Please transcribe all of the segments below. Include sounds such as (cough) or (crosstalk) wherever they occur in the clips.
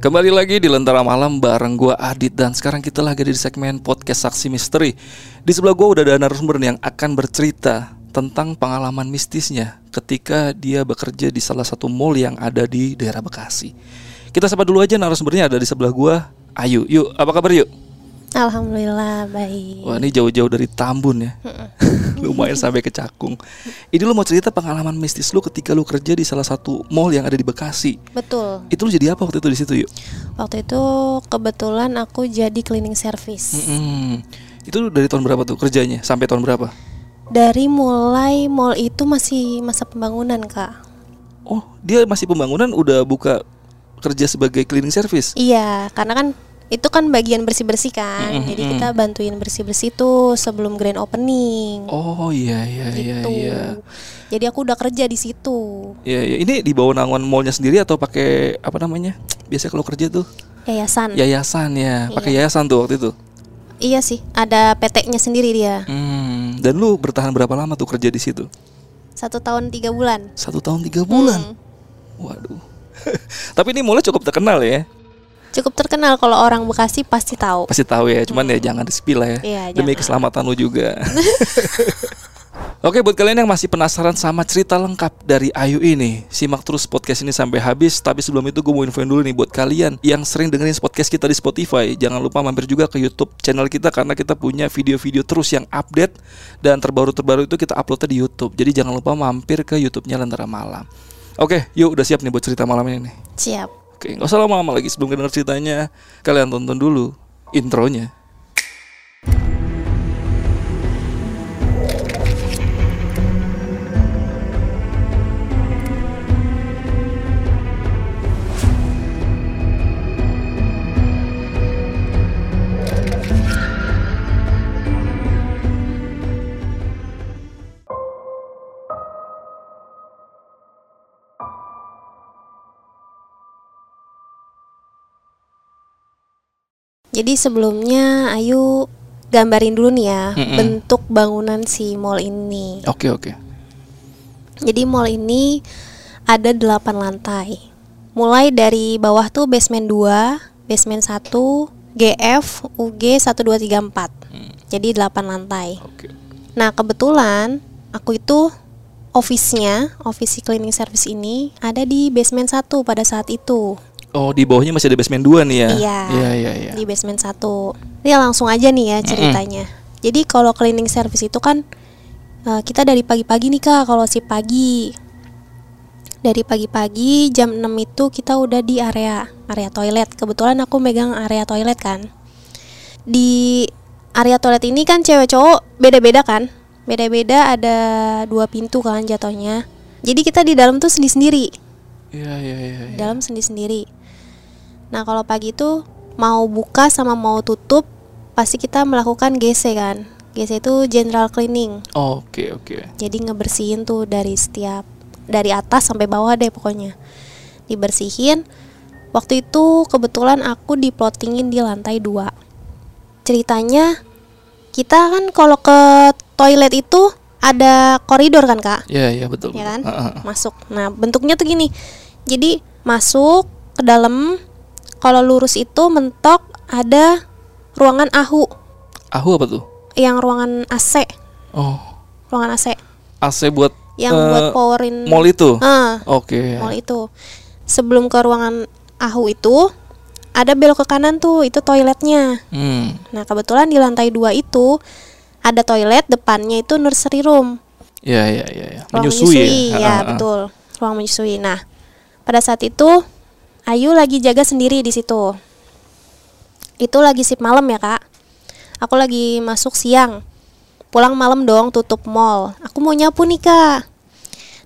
Kembali lagi di Lentera Malam bareng gua Adit dan sekarang kita lagi di segmen podcast Saksi Misteri. Di sebelah gua udah ada narasumber yang akan bercerita tentang pengalaman mistisnya ketika dia bekerja di salah satu mall yang ada di daerah Bekasi. Kita sapa dulu aja narasumbernya ada di sebelah gua, Ayu. Yuk, apa kabar yuk? Alhamdulillah baik. Wah, ini jauh-jauh dari Tambun ya. (laughs) Lumayan sampai ke Cakung. Ini lu mau cerita pengalaman mistis lu ketika lu kerja di salah satu mall yang ada di Bekasi. Betul. Itu lu jadi apa waktu itu di situ yuk? Waktu itu kebetulan aku jadi cleaning service. Mm-mm. Itu dari tahun berapa tuh kerjanya? Sampai tahun berapa? Dari mulai mall itu masih masa pembangunan kak. Oh, dia masih pembangunan udah buka kerja sebagai cleaning service. Iya, karena kan itu kan bagian bersih bersih kan. Mm-mm, Jadi kita bantuin bersih bersih tuh sebelum grand opening. Oh iya iya iya gitu. iya. Jadi aku udah kerja di situ. Iya iya. Ini di bawah naungan mallnya sendiri atau pakai apa namanya? Biasa kalau kerja tuh Yayasan. yayasan ya. Pakai Iya. yayasan tuh waktu itu. Iya sih, ada PT-nya sendiri dia. Hmm. Dan lu bertahan berapa lama tuh kerja di situ? Satu tahun tiga bulan. Satu tahun tiga bulan. Hmm. Waduh. (laughs) Tapi ini mallnya cukup terkenal ya. Cukup terkenal kalau orang Bekasi pasti tahu. Pasti tahu ya. Cuman ya jangan di spill lah ya. Hmm. Iya, Demi jangan. keselamatan lu juga. (laughs) Oke buat kalian yang masih penasaran sama cerita lengkap dari Ayu ini Simak terus podcast ini sampai habis Tapi sebelum itu gue mau infoin dulu nih buat kalian Yang sering dengerin podcast kita di Spotify Jangan lupa mampir juga ke Youtube channel kita Karena kita punya video-video terus yang update Dan terbaru-terbaru itu kita uploadnya di Youtube Jadi jangan lupa mampir ke Youtubenya Lentera Malam Oke yuk udah siap nih buat cerita malam ini nih Siap. Oke nggak usah lama-lama lagi sebelum denger ceritanya. Kalian tonton dulu intronya Jadi sebelumnya Ayu gambarin dulu nih ya Mm-mm. bentuk bangunan si mall ini. Oke oke Jadi mall ini ada 8 lantai. Mulai dari bawah tuh basement 2, basement 1, GF, UG 1 2 3 4. Jadi 8 lantai. Oke Nah, kebetulan aku itu office-nya, office cleaning service ini ada di basement 1 pada saat itu. Oh di bawahnya masih ada basement 2 nih ya? Iya. Iya iya iya. di basement 1 Ini langsung aja nih ya ceritanya. Jadi kalau cleaning service itu kan eh, Kita dari pagi-pagi nih kak. Kalau si pagi Dari pagi-pagi jam 6 itu kita udah di area Area toilet. Kebetulan aku megang area toilet kan. Di area toilet ini kan cewek cowok beda-beda kan? Beda-beda ada dua pintu kan jatuhnya. Jadi kita di dalam tuh sendiri-sendiri. Iya iya iya iya. dalam sendiri-sendiri. Nah, kalau pagi itu mau buka sama mau tutup pasti kita melakukan GC kan. GC itu general cleaning. Oke oke Jadi ngebersihin tuh dari setiap dari atas sampai bawah deh pokoknya. Dibersihin. Waktu itu kebetulan aku diplotingin di lantai 2. Ceritanya kita kan kalau ke toilet itu ada koridor kan, Kak? Iya iya betul ya kan betul. Ah, ah, ah. masuk nah bentuknya tuh gini jadi masuk ke dalam kalau lurus itu mentok ada ruangan ahu Ahu apa tuh? yang ruangan AC Oh. Ruangan AC AC buat yang eh, buat powerin mall itu? Ah. Oke. Mall itu. Sebelum ke ruangan ahu itu ada belok ke kanan tuh itu toiletnya. Hmm. Nah kebetulan di lantai dua itu ada toilet depannya itu nursery room. Iya iya iya iya. ruang Menyusui, menyusui, ya, ya, Ah, ah, ah. betul. Ruang menyusui. Nah pada saat itu Ayu lagi jaga sendiri di situ. Itu lagi sip malam ya kak. Aku lagi masuk siang. Pulang malam dong tutup mall. Aku mau nyapu nih kak.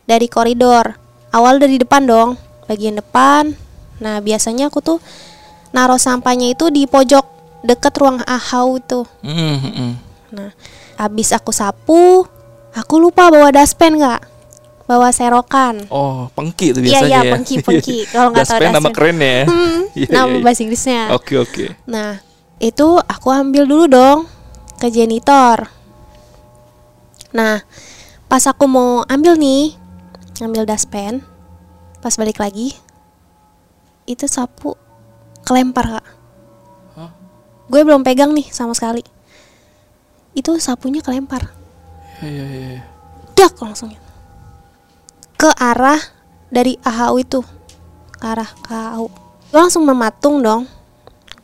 Dari koridor. Awal dari depan dong bagian depan. Nah biasanya aku tuh naruh sampahnya itu di pojok deket ruang ahau tuh Mm, mm, mm. nah abis aku sapu aku lupa bawa daspen nggak bawa serokan Oh, pengki itu Iya, biasanya iya, ya. pengki, pengki. (laughs) Kalau nggak tahu Daspen nama keren ya. Hmm, (laughs) Iya, nama iya, iya. bahasa Inggrisnya Oke, oke. Nah, itu aku ambil dulu dong ke janitor. Nah, pas aku mau ambil nih, ambil daspen, pas balik lagi, itu sapu kelempar kak. Hah? Gue belum pegang nih sama sekali. Itu sapunya kelempar, Iya, iya, iya, iya. dak langsung ke arah dari AHU itu, ke arah ke AHU. Gue langsung mematung dong.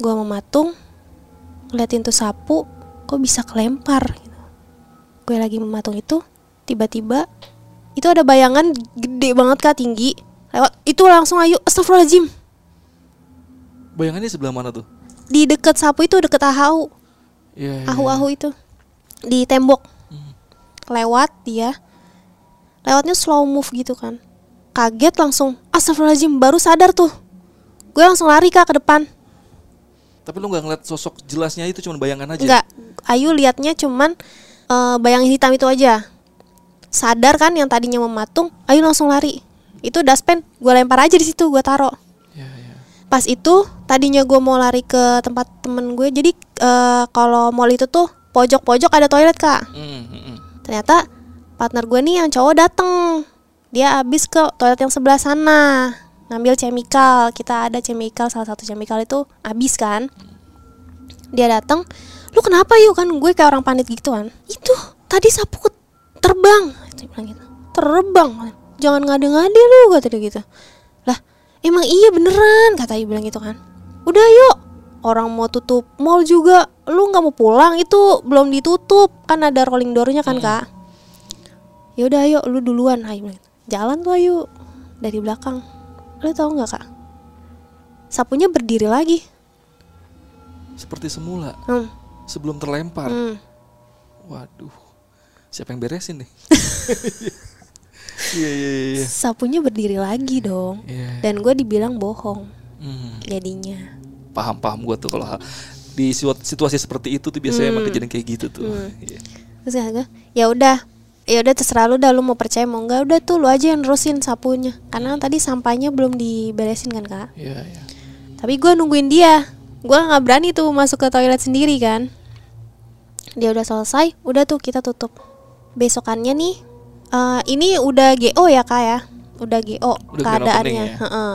Gue mematung, ngeliatin tuh sapu, kok bisa kelempar gitu. Gue lagi mematung itu, tiba-tiba itu ada bayangan gede banget kak tinggi lewat itu langsung ayo astagfirullahaladzim Bayangannya sebelah mana tuh? di deket sapu itu deket AHU Iya, iya. ahu-ahu itu di tembok lewat dia lewatnya slow move gitu kan kaget langsung astagfirullahaladzim baru sadar tuh gue langsung lari kak ke depan Tapi lu nggak ngeliat sosok jelasnya itu cuma bayangan aja. Enggak, Ayu liatnya cuman eh, bayangan hitam itu aja. Sadar kan yang tadinya mematung, Ayu langsung lari. Itu daspen gue lempar aja di situ, gue taro. Iya, iya. Pas itu tadinya gue mau lari ke tempat temen gue, jadi eh, kalau mall itu tuh pojok-pojok ada toilet kak. Mm, mm, mm. Ternyata partner gue nih yang cowok dateng, dia habis ke toilet yang sebelah sana ngambil chemical. Kita ada chemical, salah satu chemical itu habis kan. Dia datang, lu kenapa yuk kan gue kayak orang panik gitu kan. Itu tadi sapu terbang, dia bilang gitu. Terbang, jangan ngade-ngade lu kata dia gitu. Lah, emang iya beneran kata Ayu bilang gitu kan. Udah yuk, orang mau tutup mall juga, lu nggak mau pulang itu belum ditutup kan ada rolling doornya kan kak. Ya udah ayo lu duluan gitu. Jalan tuh Ayu dari belakang. Lu tahu nggak kak? Sapunya berdiri lagi. Seperti semula Hmm, sebelum terlempar. hmm. Waduh. Siapa yang beresin nih? (laughs) Iya, iya, iya, iya. Sapunya berdiri lagi dong. Iya. Dan gue dibilang bohong Hmm. jadinya. Paham, paham gue tuh kalau di situ- situasi seperti itu tuh biasanya emang kejadian kayak gitu tuh. Iya. Terus ya gue, ya udah, ya udah terserah lu dah lu mau percaya mau enggak udah tuh lu aja yang nerusin sapunya. Karena tadi sampahnya belum diberesin kan kak. Iya, iya. Tapi gue nungguin dia. Gue nggak berani tuh masuk ke toilet sendiri kan. Dia udah selesai, udah tuh kita tutup. Besokannya nih, eh, ini udah GO ya kak ya, udah GO Udah keadaannya, ya? Heeh.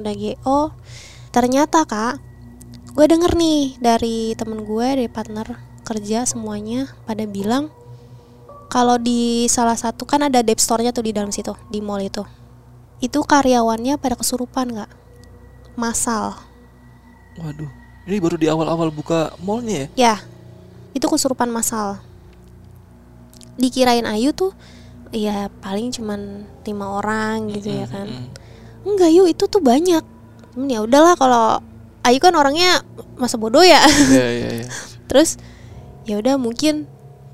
udah GO. Ternyata kak, gue denger nih dari temen gue, dari partner kerja semuanya pada bilang kalau di salah satu kan ada dep store-nya tuh di dalam situ, di mall itu. Itu karyawannya pada kesurupan nggak? Masal. Waduh. Ini baru di awal-awal buka mallnya ya? Ya, itu kesurupan massal. Dikirain Ayu tuh, ya paling cuman lima orang gitu ya kan. Enggak yuk, itu tuh banyak. Cuman ya udahlah kalau Ayu kan orangnya masa bodoh ya. Iya, iya, iya. (laughs) Terus ya udah mungkin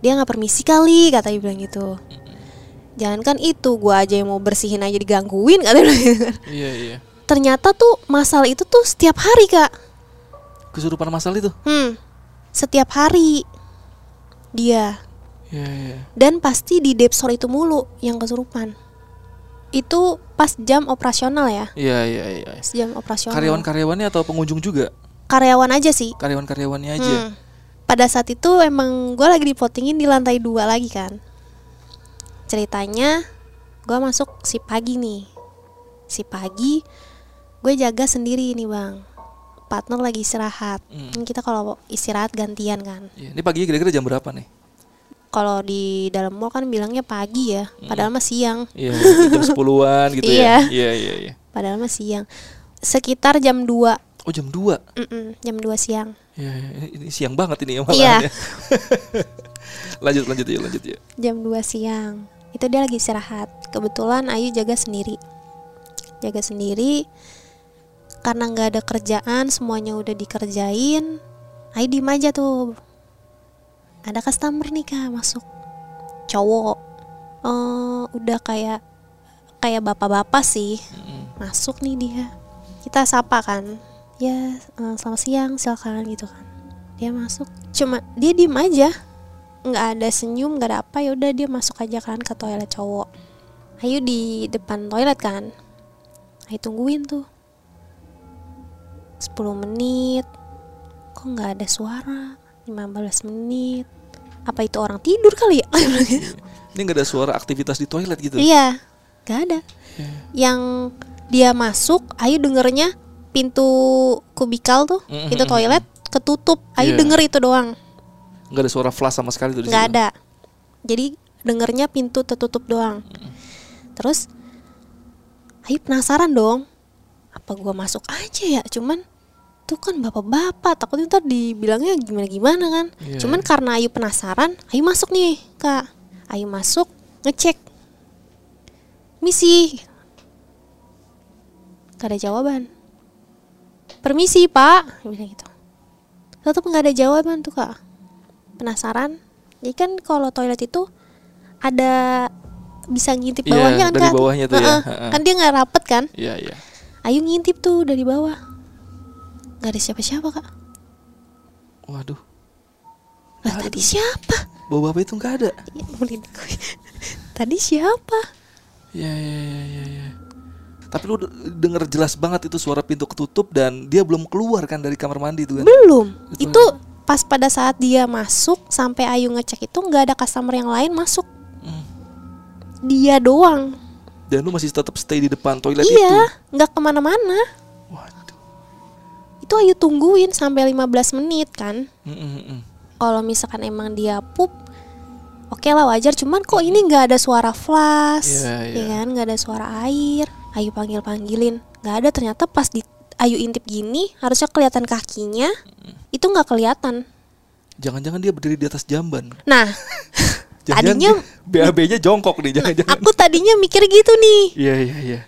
dia nggak permisi kali kata Ayu bilang gitu. Jangankan itu, gua aja yang mau bersihin aja digangguin (laughs) kata gitu. Iya, iya. Ternyata tuh masal itu tuh setiap hari kak. Kesurupan masal itu? Hmm, setiap hari dia Iya, iya. dan pasti di Depsor itu mulu yang kesurupan. Itu pas jam operasional ya, Iya, iya, iya. jam operasional. Karyawan-karyawannya atau pengunjung juga? Karyawan aja sih. Karyawan-karyawannya aja. Hmm. Pada saat itu emang gue lagi dipotingin di lantai dua lagi kan. Ceritanya gue masuk si pagi nih. Si pagi gue jaga sendiri nih bang. Partner lagi istirahat. Hmm. Kan Kita kalau istirahat gantian kan. Iya. Ini paginya kira-kira jam berapa nih? Kalau di dalam mall kan bilangnya pagi ya, padahal mah siang. Iya, jam 10-an gitu (laughs) Iya. ya. Iya, iya, iya. Padahal mah siang. Sekitar jam 2 Oh, jam 2. Mm-mm, Jam 2 siang Iya, iya. Ini, siang banget ini ya Iya. ya. (laughs) lanjut, lanjut ya, lanjut ya. Jam 2 siang Itu dia lagi istirahat Kebetulan Ayu jaga sendiri Jaga sendiri Karena nggak ada kerjaan Semuanya udah dikerjain Ayu diem aja tuh Ada customer nih kak masuk Cowok Eh, Udah kayak Kayak bapak-bapak sih Mm-mm. Masuk nih dia Kita sapa kan Ya eh, selamat siang silakan gitu kan. Dia masuk cuma dia diem aja. Nggak ada senyum nggak ada apa ya udah dia masuk aja kan ke toilet cowok. Ayu di depan toilet kan. Ayu tungguin tuh. 10 menit. Kok nggak ada suara? 15 menit. Apa itu orang tidur kali ya? Ini nggak ada suara aktivitas di toilet gitu. iya nggak ada. Yang dia masuk Ayu dengernya pintu kubikal tuh Mm, pintu toilet ketutup. Ayu Iya. denger itu doang. Nggak ada suara flash sama sekali tuh di situ. ada. Jadi dengernya pintu tertutup doang. Terus Ayu penasaran dong apa gua masuk aja ya? Cuman tuh kan bapak-bapak takutnya ntar dibilangnya gimana-gimana kan. Iya, cuman karena Ayu penasaran Ayu masuk nih kak. Ayu masuk ngecek. Misi. Gak ada jawaban permisi pak bilang gitu tetap nggak ada jawaban tuh kak penasaran jadi kan kalau toilet itu ada bisa ngintip Iya, bawahnya kan dari Kak? bawahnya tuh ya. Kan dia nggak rapet kan Iya iya. Ayu ngintip tuh dari bawah nggak ada siapa-siapa kak Waduh. lah tadi siapa Bawa bapak itu nggak ada. Ya, gue. (laughs) tadi siapa Iya iya iya iya. iya. Tapi lu denger jelas banget itu suara pintu ketutup dan dia belum keluar kan dari kamar mandi tuh kan. belum. Itu- itu pas pada saat dia masuk sampai Ayu ngecek itu nggak ada customer yang lain masuk. Hmm. dia doang. Dan lu masih tetap stay di depan toilet itu. iya nggak ke mana-mana. Waduh. itu Ayu tungguin sampai 15 menit kan. Mm, kalau misalkan emang dia pup oke lah wajar. Cuman kok ini nggak ada suara flash Iya, ya iya. kan? Nggak ada suara air Ayu panggil panggilin nggak ada ternyata pas di Ayu intip gini harusnya kelihatan kakinya itu nggak kelihatan Jangan-jangan dia berdiri di atas jamban. nah (laughs) tadinya BAB-nya jongkok nih, jangan-jangan. aku tadinya mikir gitu nih Iya iya iya.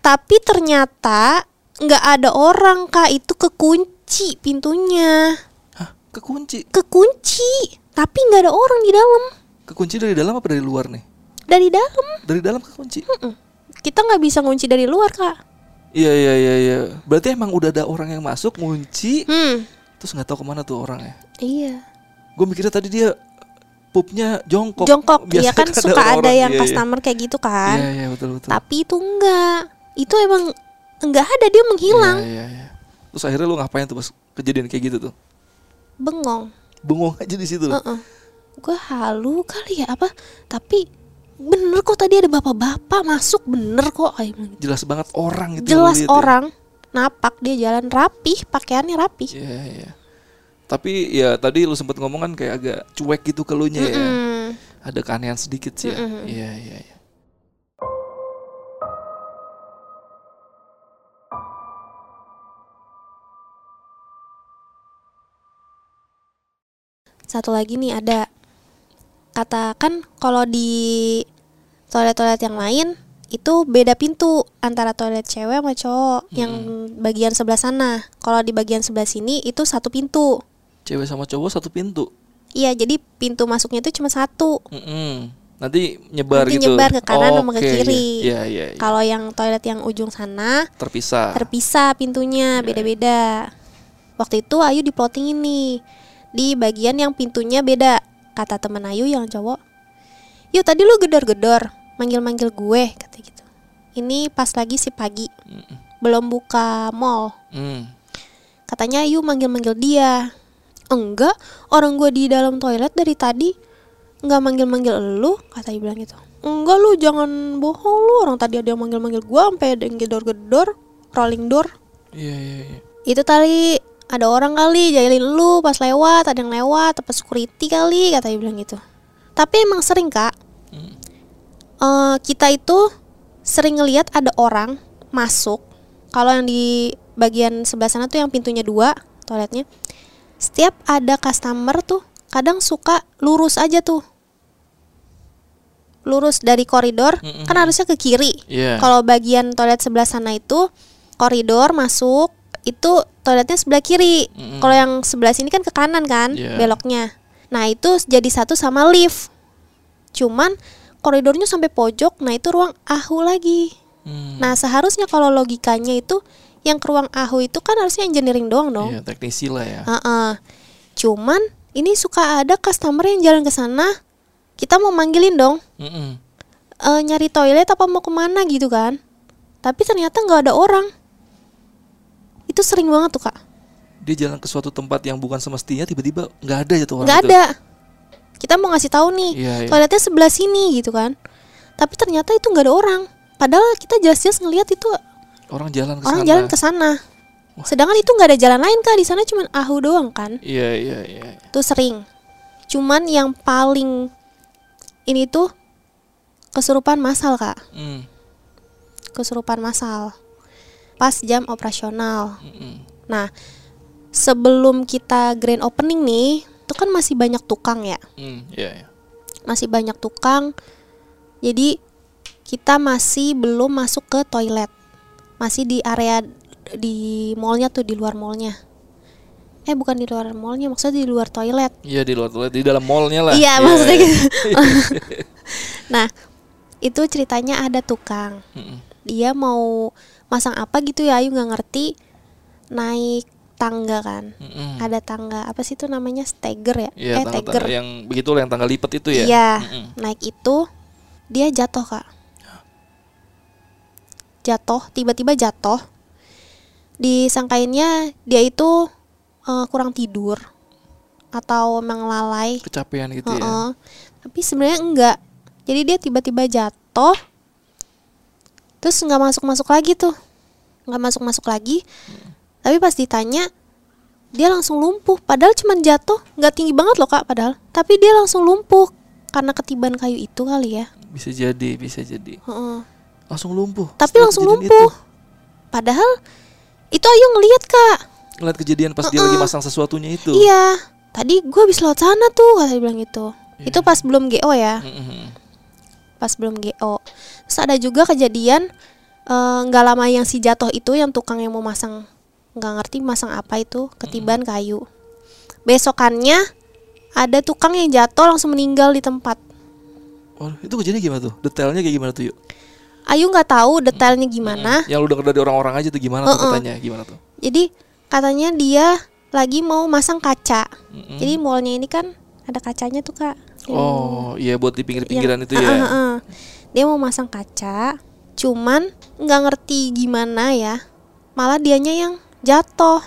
tapi ternyata nggak ada orang kak itu kekunci pintunya Hah, kekunci. kekunci tapi nggak ada orang di dalam Kekunci dari dalam apa dari luar nih? dari dalam Dari dalam kekunci. Mm-mm. Kita nggak bisa ngunci dari luar kak Iya iya iya iya. Berarti emang udah ada orang yang masuk ngunci, hmm terus nggak tahu ke mana tuh orangnya. iya Gue mikirnya tadi dia pupnya jongkok. jongkok (laughs) Biasanya ya kan kan suka ada orang-orang, yang iya, iya. customer kayak gitu kan Iya iya betul betul. tapi itu enggak itu emang enggak ada dia menghilang Iya iya iya. Terus akhirnya lu ngapain tuh pas kejadian kayak gitu tuh? bengong Bengong aja di situ. Heeh. gue halu kali ya apa tapi bener kok tadi ada bapak-bapak masuk bener kok gitu. Jelas banget orang itu. jelas lihat ya. orang napak dia jalan rapih pakaiannya rapih Iya iya. Tapi ya tadi lu sempet ngomong kan kayak agak cuek gitu ke lu nya ya. Mm-mm. Ada keanehan sedikit sih ya. Iya iya iya. Satu lagi nih ada katakan kalau di toilet-toilet yang lain itu beda pintu antara toilet cewek sama cowok yang bagian sebelah sana. Kalau di bagian sebelah sini itu satu pintu. Cewek sama cowok satu pintu. Iya, jadi pintu masuknya itu cuma satu. Mm-mm. Nanti nyebar Nanti gitu. nyebar ke kanan sama ke Oke, kiri. Iya iya. iya. Kalau yang toilet yang ujung sana Terpisah. terpisah pintunya beda-beda. Waktu itu Ayu diploting ini di bagian yang pintunya beda. Kata temen Ayu yang cowok, yuk tadi lu gedor-gedor, manggil-manggil gue, kata gitu. Ini pas lagi si pagi, Mm-mm. belum buka mall. Mm. Katanya Ayu manggil-manggil dia. Enggak, orang gue di dalam toilet dari tadi nggak manggil-manggil lu, kata Ayu bilang gitu. Enggak lu jangan bohong lu, orang tadi ada yang manggil-manggil gue sampai ada yang gedor-gedor, rolling door. Iya iya iya. itu tadi ada orang kali jahilin lu pas lewat ada yang lewat apa security kali kata dia bilang gitu tapi emang sering kak Hmm. Eh, kita itu sering ngelihat ada orang masuk kalau yang di bagian sebelah sana tuh yang pintunya dua toiletnya setiap ada customer tuh kadang suka lurus aja tuh lurus dari koridor Mm-mm. kan harusnya ke kiri Iya. kalau bagian toilet sebelah sana itu koridor masuk itu toiletnya sebelah kiri. Mm-mm. Kalau yang sebelah sini kan ke kanan kan Iya. beloknya. Nah, itu jadi satu sama lift. Cuman koridornya sampai pojok, nah itu ruang ahu lagi. Hmm. Nah, seharusnya kalau logikanya itu yang ke ruang ahu itu kan harusnya engineering doang dong. Iya, teknisi lah ya. Heeh. Cuman ini suka ada customer yang jalan ke sana, kita mau manggilin dong, Mm-mm. "Eh, nyari toilet apa mau ke mana gitu kan? Tapi ternyata nggak ada orang. Itu sering banget tuh kak. Dia jalan ke suatu tempat yang bukan semestinya tiba-tiba nggak ada ya tuh orang Nggak ada. Kita mau ngasih tahu nih, Iya, iya. toiletnya sebelah sini gitu kan. Tapi ternyata itu nggak ada orang. Padahal kita jelas-jelas ngelihat itu Orang jalan ke orang jalan ke sana. Sedangkan itu nggak ada jalan lain kak di sana cuman ahu doang kan. Iya, iya, iya. Itu sering. Cuman yang paling ini tuh kesurupan massal kak. Mm, Kesurupan massal. Pas jam operasional. mm-mm. Nah, sebelum kita grand opening nih, itu kan masih banyak tukang ya. Mm, iya, iya. Masih banyak tukang. Jadi kita masih belum masuk ke toilet. Masih di area di mallnya tuh di luar mallnya. Eh bukan di luar mallnya, maksudnya di luar toilet. Iya di luar toilet di dalam mallnya lah. Iya, maksudnya gitu. (laughs) nah, itu ceritanya ada tukang. Mm-mm. Dia mau masang apa gitu ya, Ayu nggak ngerti. Naik tangga kan. Mm-mm. Ada tangga apa sih itu namanya steger ya? Iya, eh tangga, yang begitu yang tanggal lipat itu ya. Iya, Mm-mm. naik itu dia jatuh kak. Jatuh, tiba-tiba jatuh. Disangkainnya dia itu eh, kurang tidur atau emang lalai. Kecapean gitu ya. Heeh. Tapi sebenarnya enggak. Jadi dia tiba-tiba jatuh. Terus nggak masuk-masuk lagi tuh. nggak masuk-masuk lagi. Tapi pas ditanya dia langsung lumpuh. Padahal cuman jatuh, nggak tinggi banget loh kak. Padahal. Tapi dia langsung lumpuh karena ketiban kayu itu kali ya. Bisa jadi, bisa jadi. Heeh. Langsung lumpuh. Tapi langsung lumpuh. Padahal itu Ayu ngeliat kak. Itu. Ngeliat kejadian pas dia lagi masang sesuatunya itu. Iya. Tadi gue habis lewat sana tuh kata dia bilang gitu. Itu pas belum GO ya. Pas belum GO. Terus ada juga kejadian eh, nggak lama yang si jatuh itu yang tukang yang mau masang nggak ngerti masang apa itu ketiban kayu. Besokannya ada tukang yang jatuh langsung meninggal di tempat. Waduh, itu kejadian gimana tuh? Detailnya kayak gimana tuh yuk? Ayu nggak tahu detailnya gimana. Yang lu denger dari orang-orang aja tuh gimana tuh katanya? Gimana tuh? Jadi katanya dia lagi mau masang kaca. Mm-mm. Jadi mallnya ini kan ada kacanya tuh kak. Yang- Oh, iya buat di pinggir-pinggiran yang- itu ya. Ah, ah, ah. Dia mau masang kaca, cuman nggak ngerti gimana ya. Malah dianya yang jatuh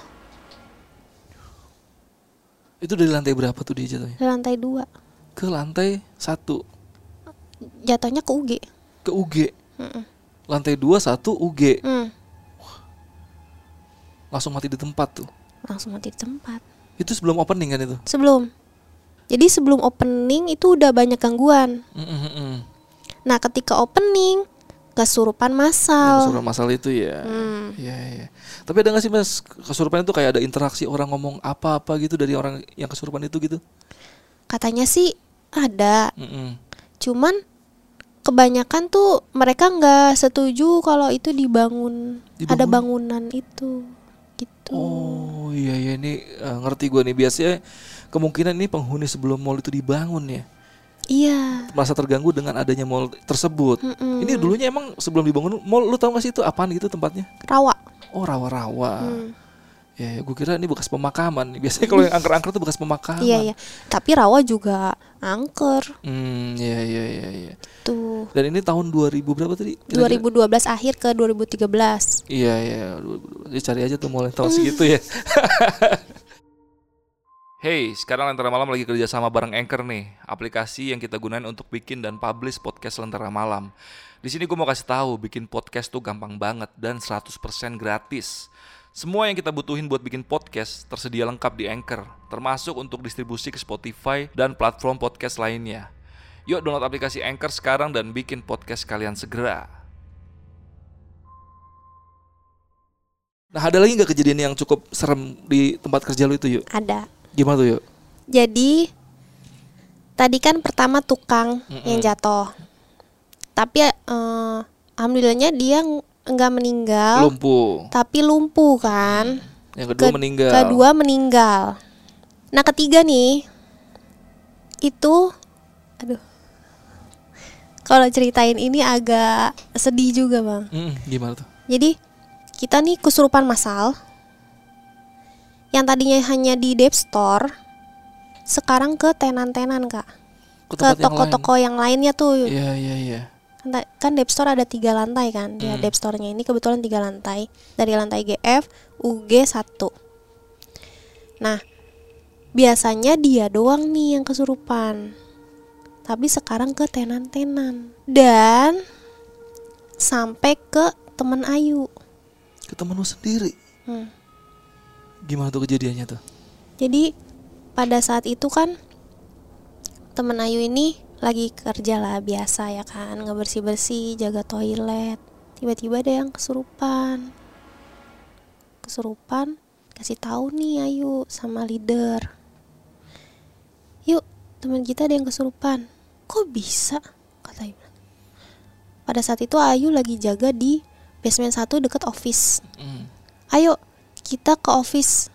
Itu dari lantai berapa tuh dia jatuhnya? di lantai dua. Ke lantai satu, Jatuhnya ke UG. ke UG. Mm-mm. Lantai dua satu UG. Hmm, Langsung mati di tempat tuh. langsung mati di tempat. Itu sebelum opening kan itu? Sebelum. Jadi sebelum opening itu udah banyak gangguan. Mm-mm-mm. Nah, ketika opening kesurupan Yang massal. kesurupan masalah itu ya. Hmm. Iya, iya. Tapi ada gak sih mas kesurupan itu kayak ada interaksi orang ngomong apa-apa gitu dari orang yang kesurupan itu gitu? Katanya sih ada, Mm-mm. cuman kebanyakan tuh mereka nggak setuju kalau itu dibangun, ada Dibangun? bangunan itu gitu. Oh iya iya ini eh, ngerti gue nih biasanya kemungkinan ini penghuni sebelum mall itu dibangun ya Iya. merasa terganggu dengan adanya mall tersebut. Mm-mm. Ini dulunya emang sebelum dibangun mall lu tau gak sih itu apaan gitu tempatnya? Rawa. Oh rawa-rawa. Hmm. Ya, ya gue kira ini bekas pemakaman. Biasanya kalau yang (laughs) angker-angker tuh bekas pemakaman. Iya, iya. Tapi rawa juga angker Hmm, iya iya iya iya. tuh. Dan ini tahun 2000 berapa tadi? Kira-kira? 2012 akhir ke 2013. Iya iya, 2012. Ya, cari aja tuh mall yang tahun segitu ya. (laughs) (laughs) Hey, sekarang Lentera Malam lagi kerja sama bareng Anchor nih, aplikasi yang kita gunain untuk bikin dan publish podcast Lentera Malam. Di sini gue mau kasih tahu, bikin podcast tuh gampang banget dan 100% gratis. Semua yang kita butuhin buat bikin podcast tersedia lengkap di Anchor, termasuk untuk distribusi ke Spotify dan platform podcast lainnya. Yuk download aplikasi Anchor sekarang dan bikin podcast kalian segera. Nah ada lagi nggak kejadian yang cukup serem di tempat kerja lu itu yuk? Ada. Gimana tuh yuk? Jadi tadi kan pertama tukang Mm-mm. yang jatuh. Tapi eh, alhamdulillahnya dia ng- nggak meninggal, Lumpuh. tapi lumpuh kan. Yang kedua Ke- meninggal. Kedua meninggal. Nah, ketiga nih itu aduh. Kalau ceritain ini agak sedih juga, Bang. Mm, gimana tuh? Jadi kita nih kesurupan massal yang tadinya hanya di Dep Store sekarang ke tenan-tenan kak Ke ke tempat yang lain. toko-toko yang lainnya tuh Iya iya iya. kan, Dep Store ada tiga lantai kan dia Hmm. Dep Store-nya ini kebetulan tiga lantai dari lantai GF UG 1 nah biasanya dia doang nih yang kesurupan tapi sekarang ke tenan-tenan dan sampai ke temen Ayu Ke temen lu sendiri. Hmm. Gimana tuh kejadiannya tuh? jadi pada saat itu kan temen Ayu ini lagi kerja lah biasa ya kan ngebersih bersih jaga toilet. Tiba-tiba ada yang kesurupan. Kesurupan kasih tahu nih Ayu sama leader. Yuk teman kita ada yang kesurupan. Kok bisa? kata Ayu. Pada saat itu Ayu lagi jaga di basement satu deket office. Hmm. ayo kita ke office.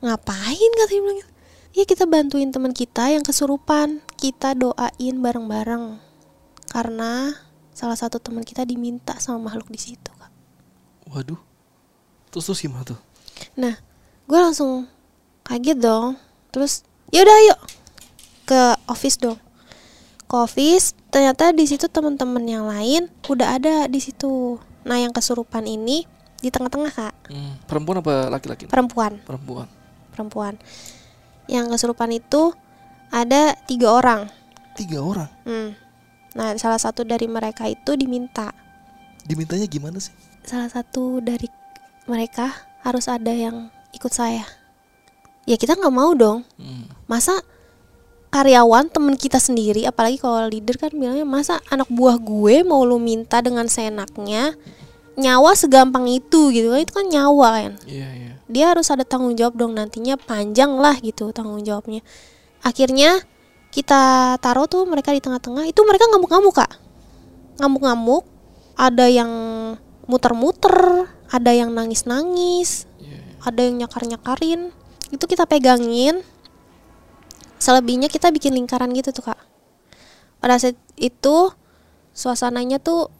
Ngapain katanya bilang gitu. ya kita bantuin teman kita yang kesurupan. Kita doain bareng-bareng. Karena salah satu teman kita diminta sama makhluk di situ kak. Waduh. Terus terus gimana tuh? nah gue langsung kaget dong. Terus yaudah yuk ke office dong. Ke office ternyata di situ teman-teman yang lain udah ada di situ. Nah yang kesurupan ini di tengah-tengah kak Hmm. Perempuan apa laki-laki? perempuan Perempuan. perempuan. Yang kesurupan itu ada tiga orang. Tiga orang. Hmm. Nah, salah satu dari mereka itu diminta. Dimintanya gimana sih? Salah satu dari mereka harus ada yang ikut saya. Ya kita nggak mau dong. Hmm. Masa karyawan temen kita sendiri, apalagi kalau leader kan bilangnya masa anak buah gue mau lu minta dengan seenaknya nyawa segampang itu gitu. Kan itu kan nyawa kan? Iya iya. dia harus ada tanggung jawab dong nantinya panjang lah gitu tanggung jawabnya. Akhirnya kita taruh tuh mereka di tengah-tengah itu mereka ngamuk-ngamuk kak. Ngamuk-ngamuk ada yang muter-muter ada yang nangis-nangis Iya. ada yang nyakar-nyakarin. Itu kita pegangin. Selebihnya kita bikin lingkaran gitu tuh kak. Pada saat itu suasananya tuh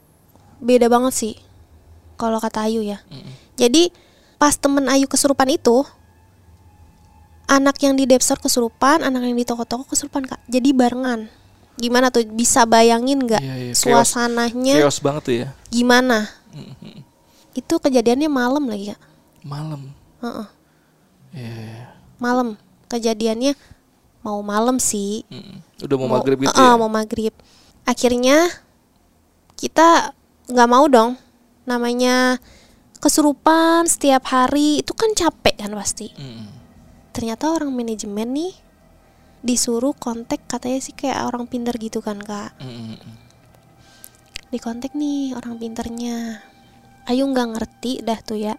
beda banget sih kalau kata Ayu ya Mm-mm. jadi pas temen Ayu kesurupan itu anak yang di Depstore kesurupan, anak yang di toko-toko kesurupan kak. Jadi barengan. Gimana tuh bisa bayangin nggak Iya, iya. Chaos- suasananya Chaos banget tuh ya. gimana? Mm-mm. Itu kejadiannya malam lagi kak. Malam. Heeh, Iya. iya. malam. Kejadiannya mau malam sih. Mm-mm. Udah mau maghrib gitu Heeh, ya. mau maghrib. Akhirnya kita nggak mau dong. Namanya kesurupan setiap hari itu kan capek kan pasti. Mm-mm. ternyata orang manajemen nih disuruh kontak katanya sih kayak orang pinter gitu kan kak Mm-mm. di kontak nih orang pinternya Ayu nggak ngerti dah tuh ya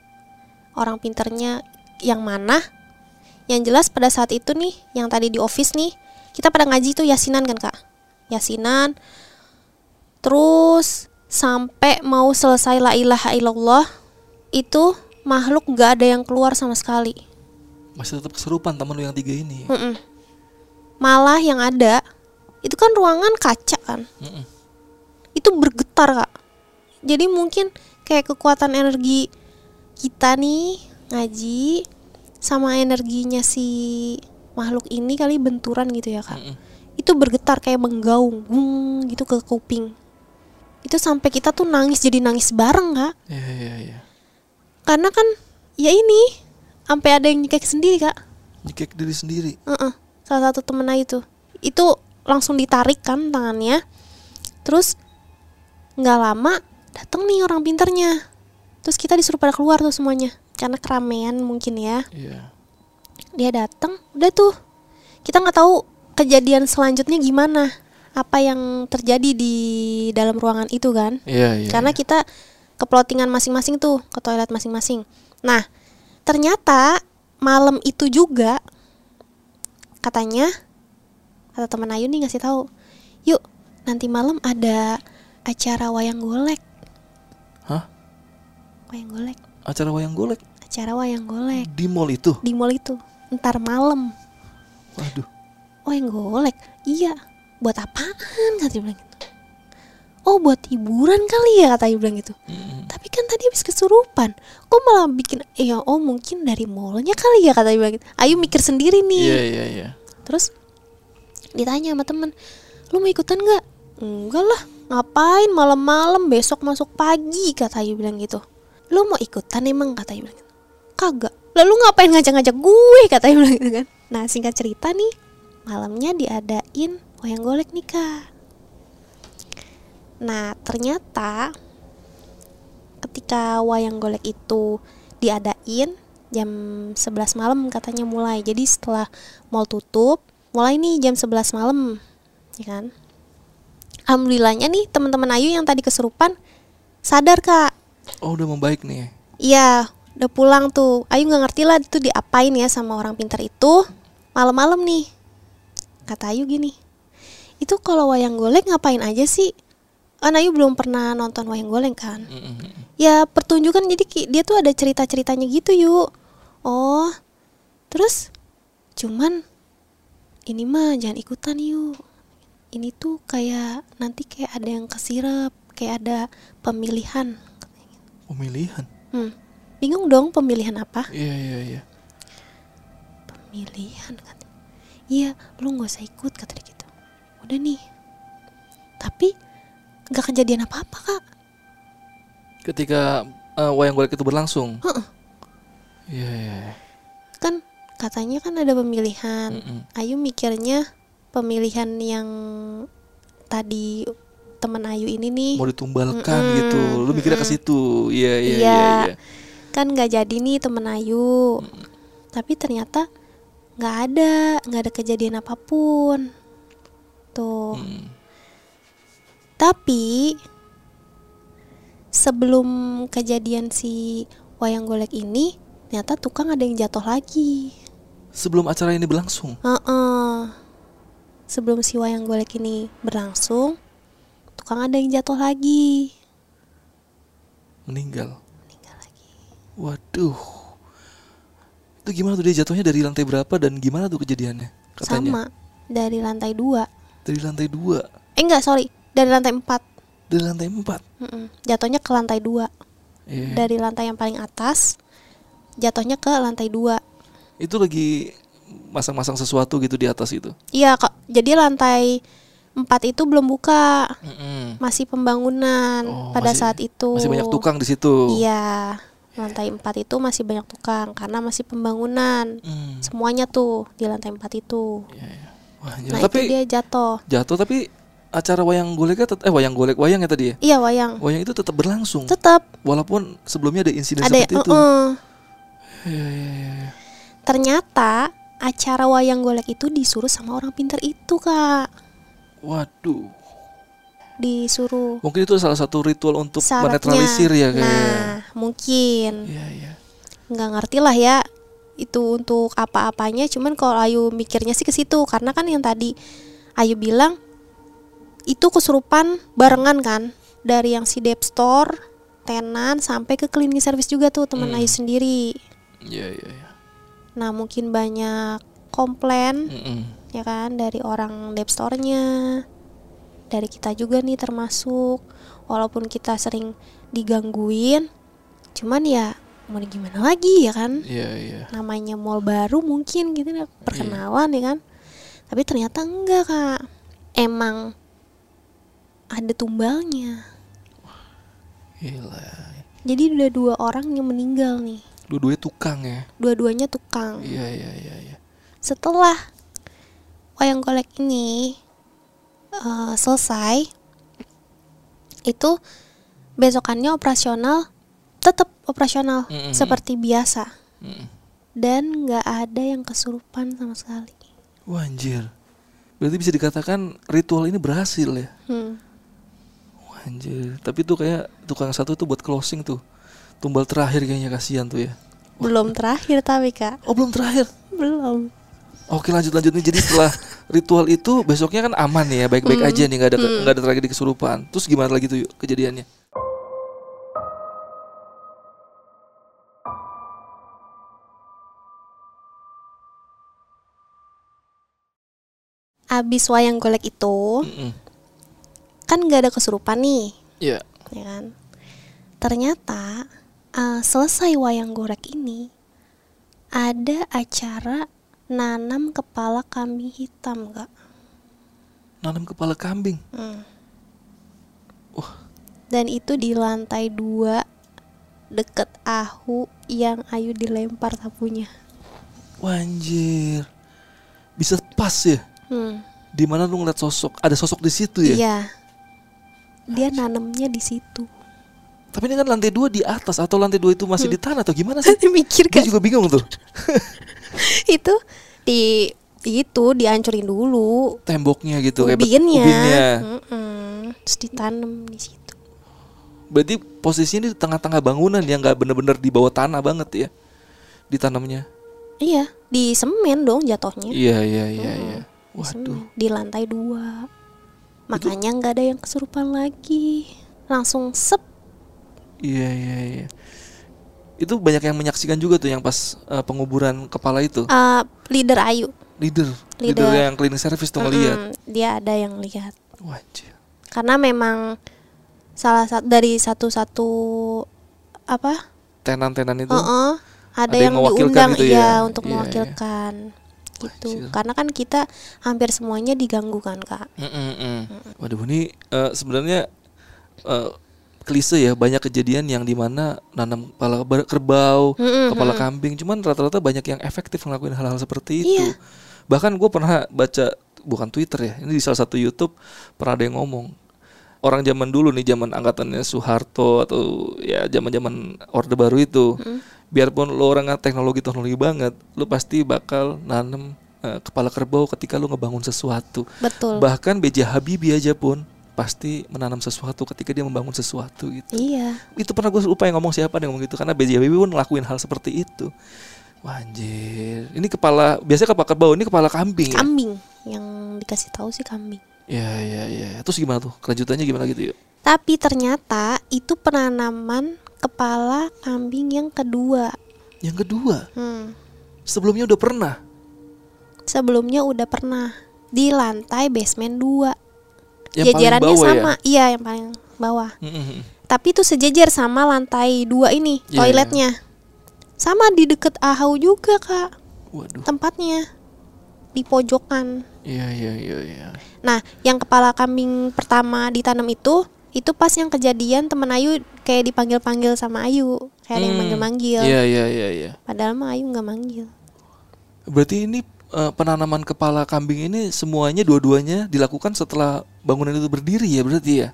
orang pinternya yang mana yang jelas pada saat itu nih yang tadi di office nih kita pada ngaji tuh yasinan kan kak yasinan terus sampai mau selesai la ilaha illallah itu makhluk nggak ada yang keluar sama sekali Masih tetap keserupan temen lu yang tiga ini. Mm-mm. Malah yang ada itu kan ruangan kaca kan, Mm-mm. itu bergetar kak. Jadi mungkin kayak kekuatan energi kita nih ngaji sama energinya si makhluk ini kali benturan gitu ya kak. Mm-mm. Itu bergetar kayak menggaung, gitu ke kuping. Itu sampai kita tuh nangis jadi nangis bareng kak. Iya iya iya. Karena kan ya ini sampai ada yang nyekek sendiri kak. Nyekek diri sendiri. Heeh, salah satu temen Ayu tuh itu langsung ditarik kan tangannya terus nggak lama datang nih orang pinternya terus kita disuruh pada keluar tuh semuanya karena keramaian mungkin ya Iya. dia datang udah tuh kita nggak tahu kejadian selanjutnya gimana apa yang terjadi di dalam ruangan itu kan Iya iya. karena iya. kita ke plottingan masing-masing tuh ke toilet masing-masing nah ternyata malam itu juga katanya kata teman Ayu nih ngasih tahu yuk nanti malam ada acara wayang golek Hah? wayang golek Acara wayang golek acara wayang golek di mall itu. di mall itu ntar malam Waduh. wayang golek iya buat apaan? kata dia bilang gitu. Oh buat hiburan kali ya kata dia bilang gitu. Tapi kan tadi habis kesurupan. Kok malah bikin ya oh mungkin dari mallnya kali ya kata dia bilang gitu. Ayu mikir sendiri nih. Iya iya iya. terus ditanya sama temen lu mau ikutan nggak? Enggak lah. Ngapain malam-malam besok masuk pagi kata Ayu bilang gitu. Lu mau ikutan emang? kata Ayu bilang gitu. kagak. Lalu ngapain ngajak-ngajak gue? kata Ayu bilang gitu kan. Nah singkat cerita nih malamnya diadain wayang golek nikah nah ternyata ketika wayang golek itu diadain jam 11 malam katanya mulai. Jadi setelah mall tutup mulai nih jam 11 malam ya kan? Alhamdulillahnya nih teman-teman Ayu yang tadi kesurupan sadar kak. Oh udah membaik nih. iya udah pulang tuh. Ayu nggak ngerti lah itu diapain ya sama orang pintar itu. Malam-malam nih kata Ayu gini itu kalau wayang golek ngapain aja sih? Kan Ayu belum pernah nonton wayang golek kan? Mm-mm. ya pertunjukan jadi dia tuh ada cerita ceritanya gitu yuk oh terus? Cuman ini mah jangan ikutan yuk ini tuh kayak nanti kayak ada yang kesirep kayak ada pemilihan. Pemilihan. hmm. bingung dong pemilihan apa? Iya iya iya. pemilihan kata iya lu nggak usah ikut kata dia gitu udah nih tapi nggak kejadian apa apa kak Ketika eh, wayang golek itu berlangsung. Heeh. Iya iya. iya. kan katanya kan ada pemilihan Mm-mm. Ayu mikirnya pemilihan yang tadi temen Ayu ini nih Mau ditumbalkan Mm-mm, gitu. Lu mikirnya ke situ. Iya iya iya. Iya. iya. kan nggak jadi nih temen Ayu tapi ternyata nggak ada nggak ada kejadian apa pun tuh Mm. tapi sebelum kejadian si wayang golek ini ternyata tukang ada yang jatuh lagi Sebelum acara ini berlangsung. Heeh. Sebelum si wayang golek ini berlangsung, tukang ada yang jatuh lagi. Meninggal. Meninggal lagi. Waduh. Itu gimana tuh dia jatuhnya dari lantai berapa dan gimana tuh kejadiannya? Katanya. Sama dari lantai dua. Dari lantai dua. Eh enggak, sorry, dari lantai empat. Dari lantai empat. Mm-mm. Jatuhnya ke lantai dua. Iya. Dari lantai yang paling atas, jatuhnya ke lantai dua. Itu lagi masang-masang sesuatu gitu di atas itu. Iya, kok. Jadi lantai empat itu belum buka, Mm-mm. masih pembangunan Oh, pada masih- saat itu. Masih banyak tukang di situ. Iya, lantai empat itu masih banyak tukang karena masih pembangunan. Hmm. Semuanya tuh di lantai empat itu. Iya, iya. Wah, anjir. Nah tapi itu dia jatuh. jatuh tapi acara wayang goleknya tet- eh wayang golek wayang ya tadi ya. Iya wayang. Wayang itu tetap berlangsung Tetap walaupun sebelumnya ada insiden ada seperti itu. uh-uh. Iya, iya, iya, iya. Ternyata acara wayang golek itu disuruh sama orang pinter itu kak. Waduh. Disuruh Mungkin itu salah satu ritual untuk syaratnya. menetralisir ya kayaknya. Nah mungkin Iya, iya. nggak ngerti lah ya itu untuk apa-apanya. Cuman kalau Ayu mikirnya sih ke situ karena kan yang tadi Ayu bilang itu kesurupan barengan kan dari yang si Dep Store, tenan sampai ke cleaning service juga tuh teman Hmm. Ayu sendiri. Iya, iya, iya. Nah mungkin banyak komplain Mm-mm. ya kan dari orang Dep Store-nya, dari kita juga nih termasuk. Walaupun kita sering digangguin, cuman ya mau gimana lagi ya kan? Iya, iya. Namanya mall baru mungkin gitu ya, perkenalan ya kan? Tapi ternyata enggak kak, emang ada tumbalnya. Gila. Jadi udah dua orang yang meninggal nih, Dua-duanya tukang ya. dua-duanya tukang. Iya, iya, iya, iya. setelah wayang golek ini eh, selesai itu besokannya operasional tetap operasional Mm-mm. seperti biasa Mm. dan nggak ada yang kesurupan sama sekali Wah, anjir. Berarti bisa dikatakan ritual ini berhasil ya. hmm. Wah, anjir. Tapi tuh kayak tukang satu tuh buat closing tuh. Tumbal terakhir kayaknya kasihan tuh ya. belum terakhir tapi kak Oh, belum terakhir. belum Oke lanjut lanjut nih jadi setelah (laughs) ritual itu besoknya kan aman ya baik-baik Hmm. aja nih nggak ada Hmm. nggak ada tragedi kesurupan terus gimana lagi tuh yuk kejadiannya abis wayang golek itu Mm-mm. kan nggak ada kesurupan nih Iya ya kan ternyata eh, selesai wayang golek ini ada acara nanam kepala kambing hitam kak Nanam kepala kambing. Hmm. Wah. dan itu di lantai dua deket ahu yang Ayu dilempar sapunya Wah, anjir. Bisa pas ya? Hmm. Di mana lu ngeliat sosok, ada sosok di situ ya? iya dia nanamnya di situ Tapi ini kan lantai dua di atas atau lantai dua itu masih di tanah atau gimana sih? (laughs) mikir kan juga bingung tuh. (laughs) itu di itu dihancurin dulu Temboknya gitu, ubinnya, ubinnya. Mm-mm. terus ditanam di situ Berarti posisinya di tengah-tengah bangunan yang nggak bener-bener di bawah tanah banget ya? Ditanamnya. iya di semen dong jatuhnya Iya, iya, iya, iya. Waduh. di lantai dua makanya nggak ada yang kesurupan lagi langsung sep Iya, iya, iya. Itu banyak yang menyaksikan juga tuh yang pas eh, penguburan kepala itu. Uh, leader Ayu Leader, leader, Leader. yang cleaning service tuh ngeliat. Mm-mm, dia ada yang lihat anjir. karena memang salah satu dari satu-satu apa Tenan-tenan itu. Heeh, ada, ada yang yang, diundang gitu iya ya? untuk Iya, iya. mewakilkan gitu karena kan kita hampir semuanya diganggu kan kak Mm, mm, mm. Waduh, ini eh, sebenarnya eh, klise ya banyak kejadian yang di mana nanam kepala kerbau, Mm-mm, kepala mm-mm. kambing, cuman rata-rata banyak yang efektif ngelakuin hal-hal seperti itu. Iya. Bahkan gue pernah baca bukan Twitter ya, ini di salah satu YouTube pernah ada yang ngomong orang zaman dulu nih zaman angkatannya Soeharto atau ya zaman-zaman Orde Baru itu, biarpun lo orang teknologi teknologi banget, lo pasti bakal nanam eh, kepala kerbau ketika lo ngebangun sesuatu. betul Bahkan B.J. Habibie aja pun pasti menanam sesuatu ketika dia membangun sesuatu gitu. iya Itu pernah gue lupa yang ngomong siapa yang ngomong gitu karena B.J. Habibie pun ngelakuin hal seperti itu. Wah anjir. Ini kepala biasanya kepala kerbau, ini kepala kambing ya. kambing yang dikasih tahu sih kambing Ya ya ya. Terus gimana tuh? Kelanjutannya gimana gitu yuk? tapi ternyata itu penanaman kepala kambing yang kedua Yang kedua, hmm. sebelumnya udah pernah. sebelumnya udah pernah di lantai basement 2 Yang paling jajarannya bawah ya? sama iya yang paling bawah Mm-mm. tapi itu sejajar sama lantai dua ini Iya, toiletnya sama di deket ahau juga kak Waduh. tempatnya di pojokan Iya iya iya iya. nah yang kepala kambing pertama ditanam itu itu pas yang kejadian temen Ayu kayak dipanggil panggil sama Ayu kayak yang Hmm. manggil manggil Iya iya iya iya. padahal mah Ayu nggak manggil Berarti ini eh, penanaman kepala kambing ini semuanya dua-duanya dilakukan setelah bangunan itu berdiri ya berarti ya?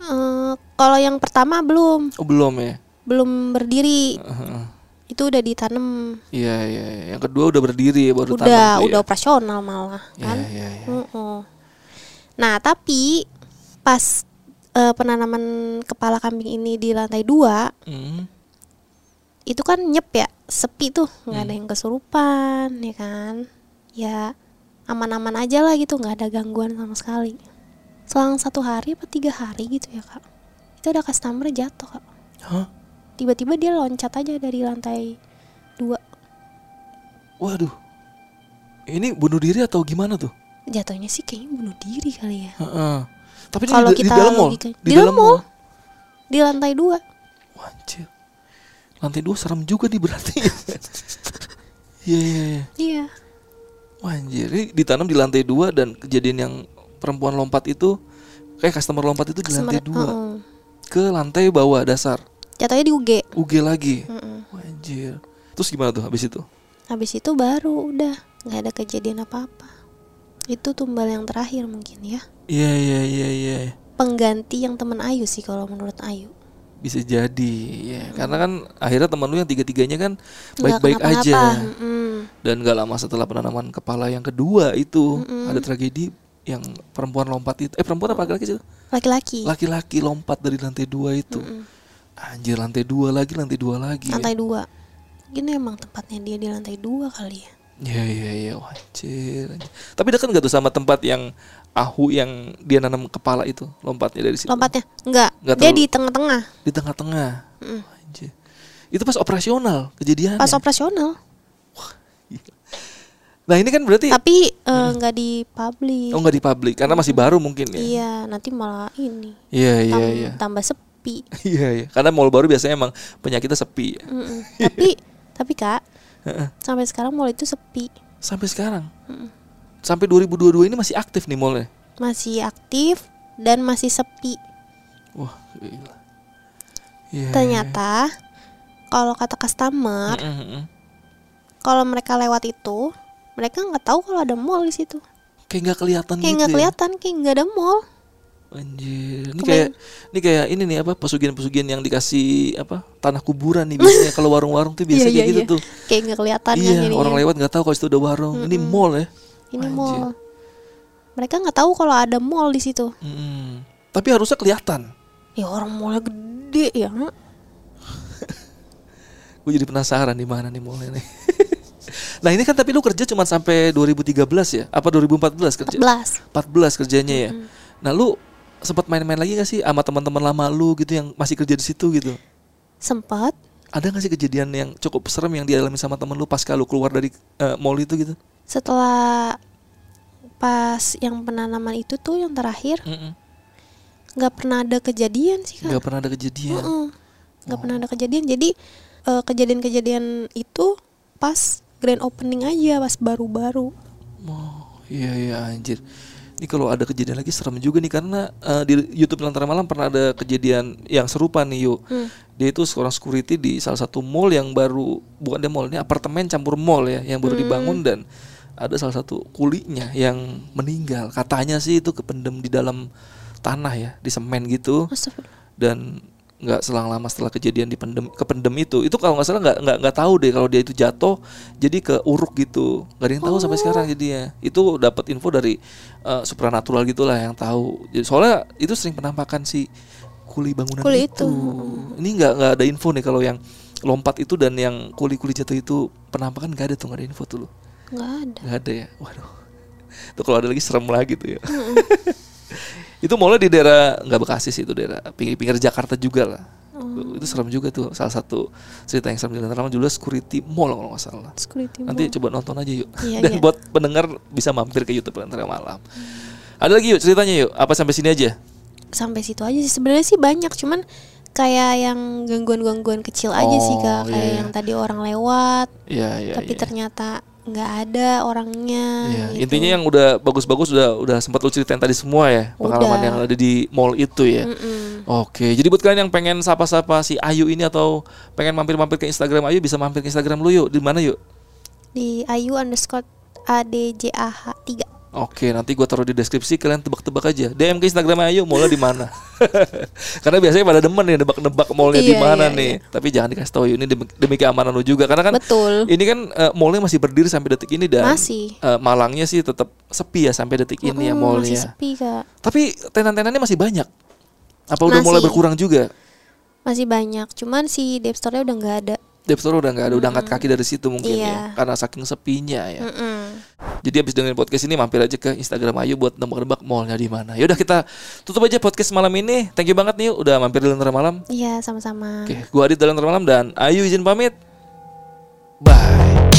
Eh, kalau yang pertama belum Oh belum ya? belum berdiri Heeh. itu udah ditanam Iya iya. iya. Yang kedua udah berdiri ya baru udah tanam tuh udah ya? operasional malah Iya kan iya iya. Mm-mm. Nah, tapi pas eh, penanaman kepala kambing ini di lantai dua, Hmm. itu kan nyep ya, sepi tuh, nggak Hmm. ada yang kesurupan, ya kan? Ya aman-aman aja lah gitu, nggak ada gangguan sama sekali. Selang satu hari apa tiga hari gitu ya kak, itu ada customer jatuh kak. Hah? Tiba-tiba dia loncat aja dari lantai dua, Waduh. Ini bunuh diri atau gimana tuh? jatuhnya sih kayaknya bunuh diri kali ya. Heeh. Tapi Kalau di, di kita dalam mall. logika- di dalam mall. Di lantai dua. Wah, anjir. Lantai dua serem juga nih berarti. (laughs) Iya iya iya. Iya. Wah anjir, ini ditanam di lantai dua dan kejadian yang perempuan lompat itu kayak customer lompat itu di lantai Customer- dua Heeh. ke lantai bawah dasar Jatuhnya di UG. UG lagi. Wah anjir. Terus gimana tuh habis itu? Habis itu baru udah nggak ada kejadian apa-apa. Itu tumbal yang terakhir mungkin ya. Iya iya iya iya. Pengganti yang temen Ayu sih kalau menurut Ayu. Bisa jadi ya. Karena kan akhirnya teman lu yang tiga-tiganya kan baik-baik aja. Mm-mm. Dan gak lama setelah penanaman kepala yang kedua itu Mm-mm. ada tragedi yang perempuan lompat itu. Eh perempuan apa laki-laki sih? Laki-laki. Laki-laki lompat dari lantai dua itu. Mm-mm. Anjir lantai dua lagi, lantai dua lagi. ya. Lantai dua. Mungkin emang tempatnya dia di lantai dua kali ya. Iya iya iya wajir. Tapi dekat nggak tuh sama tempat yang ahu yang dia nanam kepala itu lompatnya dari situ? Lompatnya enggak. Nggak dia di tengah-tengah. Di tengah-tengah. Mm. Anjir. Itu pas operasional kejadian. Pas operasional. Nah ini kan berarti Tapi enggak di publik. oh nggak di publik karena masih baru mungkin ya. Iya, nanti malah ini. Iya iya tam- iya. Tambah sepi. (laughs) Iya iya. Karena mall baru biasanya emang penyakitnya sepi. ya. (laughs) Tapi tapi kak. Sampai sekarang mall itu sepi. Sampai sekarang. Sampai 2022 ini masih aktif nih mallnya. Masih aktif dan masih sepi. Wah, gila. Iya. Ternyata kalau kata customer, Mm, mm, mm. kalau mereka lewat itu, mereka nggak tahu kalau ada mall di situ. kayak nggak kelihatan Kayak gitu. nggak ya. kelihatan, kayak nggak ada mall. Anjir. Ini kayak ini kayak ini nih apa pesugihan-pesugihan yang dikasih apa tanah kuburan nih biasanya (laughs) kalau warung-warung tuh biasa Iya, kayak iya, gitu iya. tuh. Kayak nggak kelihatan kan Iya, jadinya. orang lewat nggak tahu kalau itu udah warung. Ini mall ya. Ini Anjir. mall. Mereka nggak tahu kalau ada mall di situ. Mm. Tapi harusnya kelihatan. Ya orang mallnya gede ya. (laughs) Gue jadi penasaran di mana nih mallnya nih. (laughs) nah ini kan tapi lu kerja cuma sampai 2013 ya? Apa 2014 kerja? 14. 14 kerjanya ya. Nah lu sempat main-main lagi gak sih sama teman-teman lama lu gitu yang masih kerja di situ gitu? Sempat Ada gak sih kejadian yang cukup serem yang dialami sama temen lu pas kalau keluar dari eh, mall itu gitu? Setelah pas yang penanaman itu tuh yang terakhir nggak pernah ada kejadian sih kak. Nggak pernah ada kejadian. Nggak pernah ada kejadian. Jadi eh, kejadian-kejadian itu pas grand opening aja, pas baru-baru. Oh iya iya anjir. Ini kalau ada kejadian lagi serem juga nih karena eh, di YouTube Lentera Malam pernah ada kejadian yang serupa nih yuk. Hmm. Dia itu seorang security di salah satu mall yang baru bukan dia mall ini apartemen campur mall ya yang baru dibangun dan ada salah satu kulinya yang meninggal. Katanya sih itu kependem di dalam tanah ya di semen gitu. Dan nggak selang lama setelah kejadian di pendem kependem itu. Itu kalau nggak salah nggak nggak nggak tahu deh kalau dia itu jatuh jadi ke uruk gitu. Nggak ada yang tahu sampai sekarang jadi ya itu dapat info dari eh, supranatural gitulah yang tahu. Jadi, soalnya itu sering penampakan si kuli bangunan Kuli itu, itu. ini nggak nggak ada info nih kalau yang lompat itu dan yang kuli-kuli jatuh itu penampakan nggak ada tuh nggak ada info tuh lo nggak ada. nggak ada ya waduh (laughs) itu kalau ada lagi serem lagi tuh ya (laughs) itu mulai di daerah nggak Bekasi sih itu daerah pinggir-pinggir Jakarta juga lah Oh. itu serem juga tuh salah satu cerita yang serem di Lentera juga security mall kalau nggak salah Security nanti mall. coba nonton aja yuk Iya, (laughs) dan iya. buat pendengar bisa mampir ke YouTube Lentera Malam ada lagi yuk ceritanya yuk apa sampai sini aja sampai situ aja sih. Sebenarnya sih banyak, cuman kayak yang gangguan-gangguan kecil aja sih Oh, kak. iya, Kayak iya. yang tadi orang lewat, Iya iya tapi iya. ternyata nggak ada orangnya. Iya, gitu. intinya yang udah bagus-bagus udah udah sempat lu ceritain tadi semua ya pengalaman Udah. yang ada di mall itu ya. Mm-mm. Oke, jadi buat kalian yang pengen sapa-sapa si Ayu ini atau pengen mampir-mampir ke Instagram Ayu bisa mampir ke Instagram lu yuk. Di mana yuk? di ayu underscore adjah 3 Oke, nanti gua taruh di deskripsi kalian tebak-tebak aja. DM ke Instagram Ayu mallnya di mana. (laughs) karena biasanya pada demen nih nebak-nebak mallnya di Iya, mana iya, nih. Tapi jangan dikasih tahu ini demi, demi keamanan lu juga karena kan betul ini kan eh, mallnya masih berdiri sampai detik ini dan Masih. eh, Malangnya sih tetap sepi ya sampai detik ini ya mallnya. masih sepi kak Tapi tenan-tenannya masih banyak. Apa udah mulai berkurang juga? masih banyak cuman si Dep Store-nya udah nggak ada Dep Store udah nggak ada, udah angkat kaki dari situ mungkin ya, Iya. karena saking sepinya ya. Mm-mm. Jadi habis dengerin podcast ini mampir aja ke Instagram Ayu buat nebak-nebak mallnya di mana. Yaudah kita tutup aja podcast malam ini. Thank you banget nih udah mampir di Lentera Malam. iya sama-sama Oke, gua Adit dari Lentera Malam dan Ayu izin pamit. Bye.